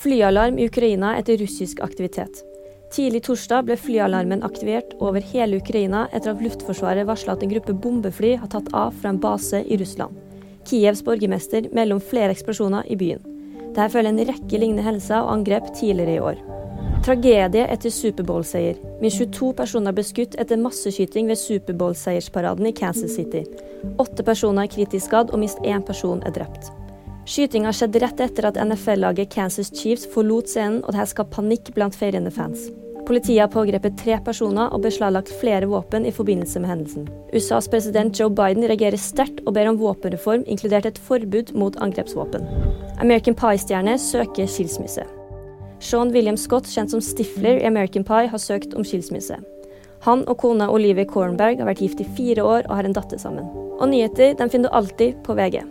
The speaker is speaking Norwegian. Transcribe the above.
Flyalarm i Ukraina etter russisk aktivitet. Tidlig torsdag ble flyalarmen aktivert over hele Ukraina etter at Luftforsvaret varsla at en gruppe bombefly har tatt av fra en base i Russland. Kievs borgermester melder om flere eksplosjoner i byen. Dette følger en rekke lignende hendelser og angrep tidligere i år. Tragedie etter Superbowl-seier. Minst 22 personer ble skutt etter masseskyting ved Superbowl-seiersparaden i Kansas City. Åtte personer er kritisk skadd, og minst én person er drept. Skytinga skjedde rett etter at NFL-laget Kansas Chiefs forlot scenen, og det her skapte panikk blant feirende fans. Politiet har pågrepet tre personer og beslaglagt flere våpen i forbindelse med hendelsen. USAs president Joe Biden reagerer sterkt og ber om våpenreform, inkludert et forbud mot angrepsvåpen. American Pie-stjerne søker skilsmisse. Sean William Scott, kjent som Stifler i American Pie, har søkt om skilsmisse. Han og kona Olivia Kornberg har vært gift i fire år og har en datter sammen. Og nyheter den finner du alltid på VG.